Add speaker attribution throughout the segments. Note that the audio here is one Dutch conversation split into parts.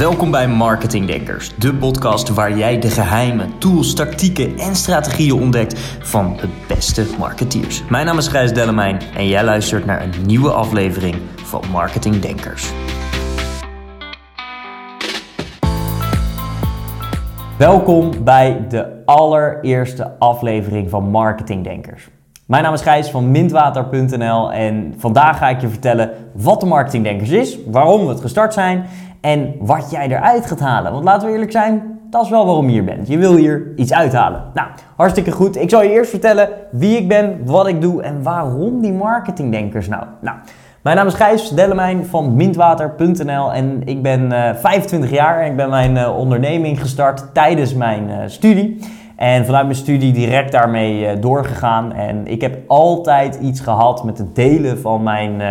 Speaker 1: Welkom bij Marketing Denkers, de podcast waar jij de geheimen, tools, tactieken en strategieën ontdekt van de beste marketeers. Mijn naam is Gijs Dellemijn en jij luistert naar een nieuwe aflevering van Marketing Denkers. Welkom bij de allereerste aflevering van Marketing Denkers. Mijn naam is Gijs van Mintwater.nl en vandaag ga ik je vertellen wat de Marketing Denkers is, waarom we het gestart zijn en wat jij eruit gaat halen. Want laten we eerlijk zijn, dat is wel waarom je hier bent. Je wil hier iets uithalen. Nou, hartstikke goed. Ik zal je eerst vertellen wie ik ben, wat ik doe en waarom die marketingdenkers nou. Nou, mijn naam is Gijs Dellemijn van Mintwater.nl en ik ben uh, eh, 25 jaar en ik ben mijn uh, onderneming gestart tijdens mijn uh, studie. En vanuit mijn studie direct daarmee doorgegaan. En ik heb altijd iets gehad met het delen van mijn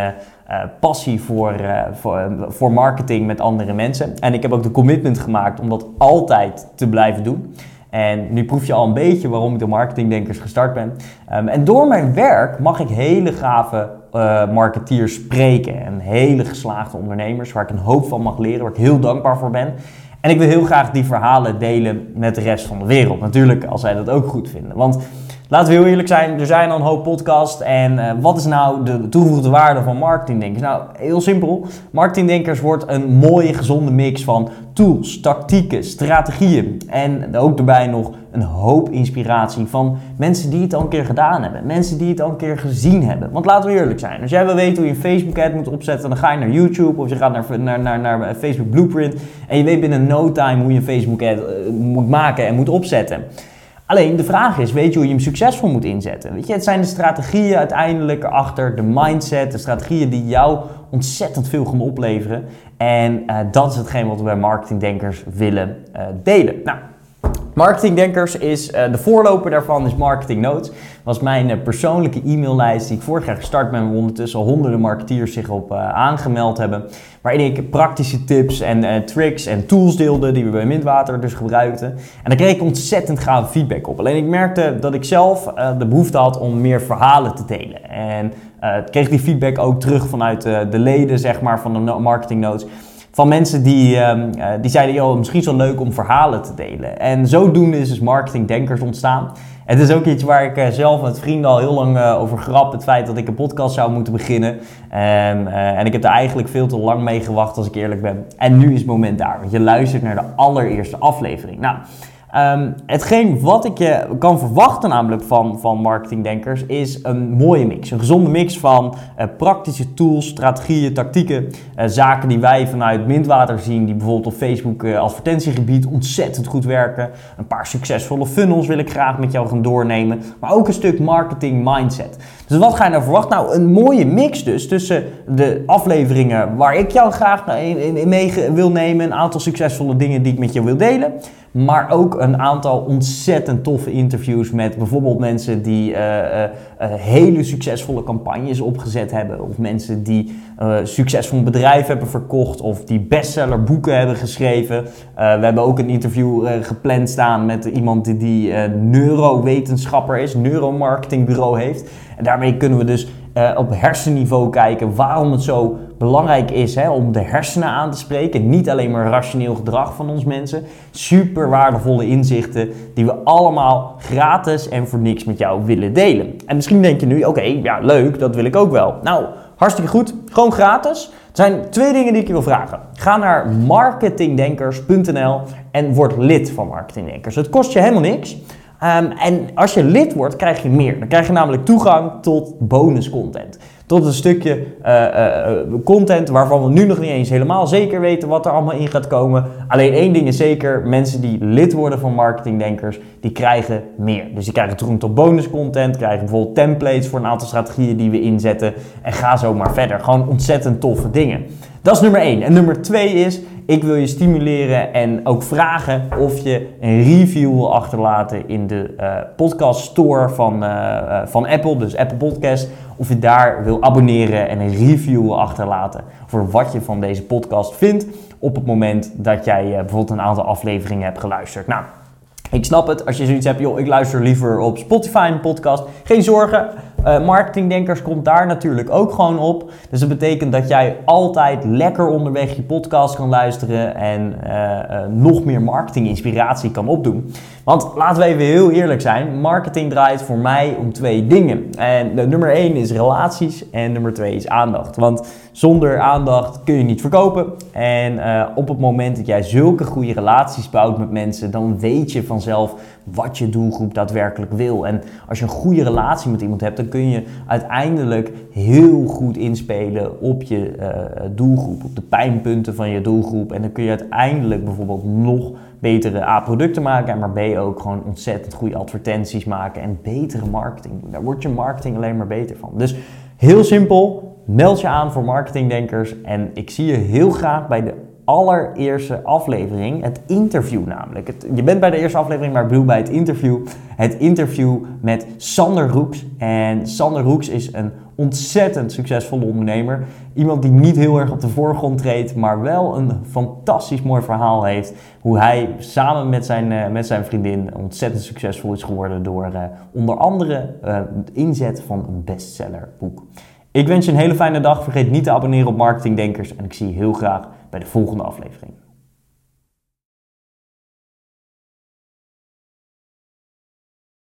Speaker 1: uh, passie voor, uh, voor, voor marketing met andere mensen. En ik heb ook de commitment gemaakt om dat altijd te blijven doen. En nu proef je al een beetje waarom ik de marketingdenkers gestart ben. Um, en door mijn werk mag ik hele gave uh, marketeers spreken. En hele geslaagde ondernemers waar ik een hoop van mag leren, waar ik heel dankbaar voor ben. En ik wil heel graag die verhalen delen met de rest van de wereld. Natuurlijk als zij dat ook goed vinden. Want Laten we heel eerlijk zijn, er zijn al een hoop podcasts. En uh, wat is nou de toegevoegde waarde van marketingdenkers? Nou, heel simpel. Marketingdenkers wordt een mooie, gezonde mix van tools, tactieken, strategieën. En ook daarbij nog een hoop inspiratie van mensen die het al een keer gedaan hebben. Mensen die het al een keer gezien hebben. Want laten we eerlijk zijn. Als jij wil weten hoe je een Facebook ad moet opzetten, dan ga je naar YouTube of je gaat naar, naar, naar, Facebook Blueprint. En je weet binnen no time hoe je een Facebook ad uh, moet maken en moet opzetten. Alleen de vraag is, weet je hoe je hem succesvol moet inzetten? Weet je, het zijn de strategieën uiteindelijk achter, de mindset, de strategieën die jou ontzettend veel gaan opleveren. En uh, dat is hetgeen wat we bij marketingdenkers willen uh, delen. Nou, Marketingdenkers is uh, de voorloper daarvan is Marketing Notes. Was mijn uh, persoonlijke e-maillijst die ik vorig jaar gestart ben, waar ondertussen honderden marketeers zich op uh, aangemeld hebben. Waarin ik praktische tips en tricks en tools deelde die we bij Mintwater dus gebruikten. En daar kreeg ik ontzettend gave feedback op. Alleen ik merkte dat ik zelf de behoefte had om meer verhalen te delen. En kreeg die feedback ook terug vanuit de leden zeg maar, van de Marketing Notes van mensen die, um, uh, die zeiden, joh, misschien is het wel leuk om verhalen te delen. En zodoende is dus Marketing Denkers ontstaan. Het is ook iets waar ik uh, zelf met vrienden al heel lang uh, over grap. Het feit dat ik een podcast zou moeten beginnen. En, en ik heb er eigenlijk veel te lang mee gewacht, als ik eerlijk ben. En nu is het moment daar, want je luistert naar de allereerste aflevering. Nou, Um, hetgeen wat ik je kan verwachten namelijk van, van marketingdenkers is een mooie mix. Een gezonde mix van uh, praktische tools, strategieën, tactieken. Uh, zaken die wij vanuit Mintwater zien, die bijvoorbeeld op Facebook uh, advertentiegebied ontzettend goed werken. Een paar succesvolle funnels wil ik graag met jou gaan doornemen. Maar ook een stuk marketing mindset. Dus wat ga je nou verwachten? Nou, een mooie mix dus tussen de afleveringen waar ik jou graag mee wil nemen. Een aantal succesvolle dingen die ik met jou wil delen. Maar ook een aantal ontzettend toffe interviews met bijvoorbeeld mensen die uh, uh, hele succesvolle campagnes opgezet hebben. Of mensen die succesvol bedrijf hebben verkocht. Of die bestseller boeken hebben geschreven. we hebben ook een interview gepland staan met iemand die, die neurowetenschapper is. Neuromarketingbureau heeft. En daarmee kunnen we dus op hersenniveau kijken waarom het zo belangrijk is hè, om de hersenen aan te spreken. Niet alleen maar rationeel gedrag van ons mensen. Super waardevolle inzichten die we allemaal gratis en voor niks met jou willen delen. En misschien denk je nu, oké, ja leuk, dat wil ik ook wel. Nou, hartstikke goed. Gewoon gratis. Er zijn twee dingen die ik je wil vragen. Ga naar marketingdenkers.nl en word lid van Marketingdenkers. Het kost je helemaal niks. Um, en als je lid wordt, krijg je meer. Dan krijg je namelijk toegang tot bonus content tot een stukje uh, content waarvan we nu nog niet eens helemaal zeker weten wat er allemaal in gaat komen. Alleen één ding is zeker, mensen die lid worden van marketingdenkers, die krijgen meer. Dus die krijgen toegang tot bonus content, krijgen bijvoorbeeld templates voor een aantal strategieën die we inzetten en ga zo maar verder. Gewoon ontzettend toffe dingen. Dat is nummer één. En nummer twee is, ik wil je stimuleren en ook vragen of je een review wil achterlaten in de uh, podcast store van, uh, van Apple, dus Apple Podcast. Of je daar wil abonneren en een review wil achterlaten voor wat je van deze podcast vindt op het moment dat jij bijvoorbeeld een aantal afleveringen hebt geluisterd. Nou, ik snap het, als je zoiets hebt, joh, ik luister liever op Spotify een podcast. Geen zorgen, Uh, marketingdenkers komt daar natuurlijk ook gewoon op. Dus dat betekent dat jij altijd lekker onderweg je podcast kan luisteren en nog meer marketinginspiratie kan opdoen. Want laten we even heel eerlijk zijn, marketing draait voor mij om twee dingen. En nummer één is relaties en nummer twee is aandacht. Want zonder aandacht kun je niet verkopen. En uh, op het moment dat jij zulke goede relaties bouwt met mensen, dan weet je vanzelf wat je doelgroep daadwerkelijk wil. En als je een goede relatie met iemand hebt, dan kun je uiteindelijk heel goed inspelen op je uh, doelgroep, op de pijnpunten van je doelgroep. En dan kun je uiteindelijk bijvoorbeeld nog betere A producten maken, en maar B ook gewoon ontzettend goede advertenties maken en betere marketing doen. Daar wordt je marketing alleen maar beter van. Dus heel simpel, meld je aan voor marketingdenkers en ik zie je heel graag bij de allereerste aflevering, het interview namelijk. Je bent bij de eerste aflevering, maar ik bedoel bij het interview. Het interview met Sander Roeks. En Sander Roeks is een ontzettend succesvolle ondernemer. Iemand die niet heel erg op de voorgrond treedt, maar wel een fantastisch mooi verhaal heeft. Hoe hij samen met zijn, uh, met zijn vriendin ontzettend succesvol is geworden door uh, onder andere uh, het inzet van een bestsellerboek. Ik wens je een hele fijne dag. Vergeet niet te abonneren op Marketingdenkers en ik zie je heel graag bij de volgende aflevering.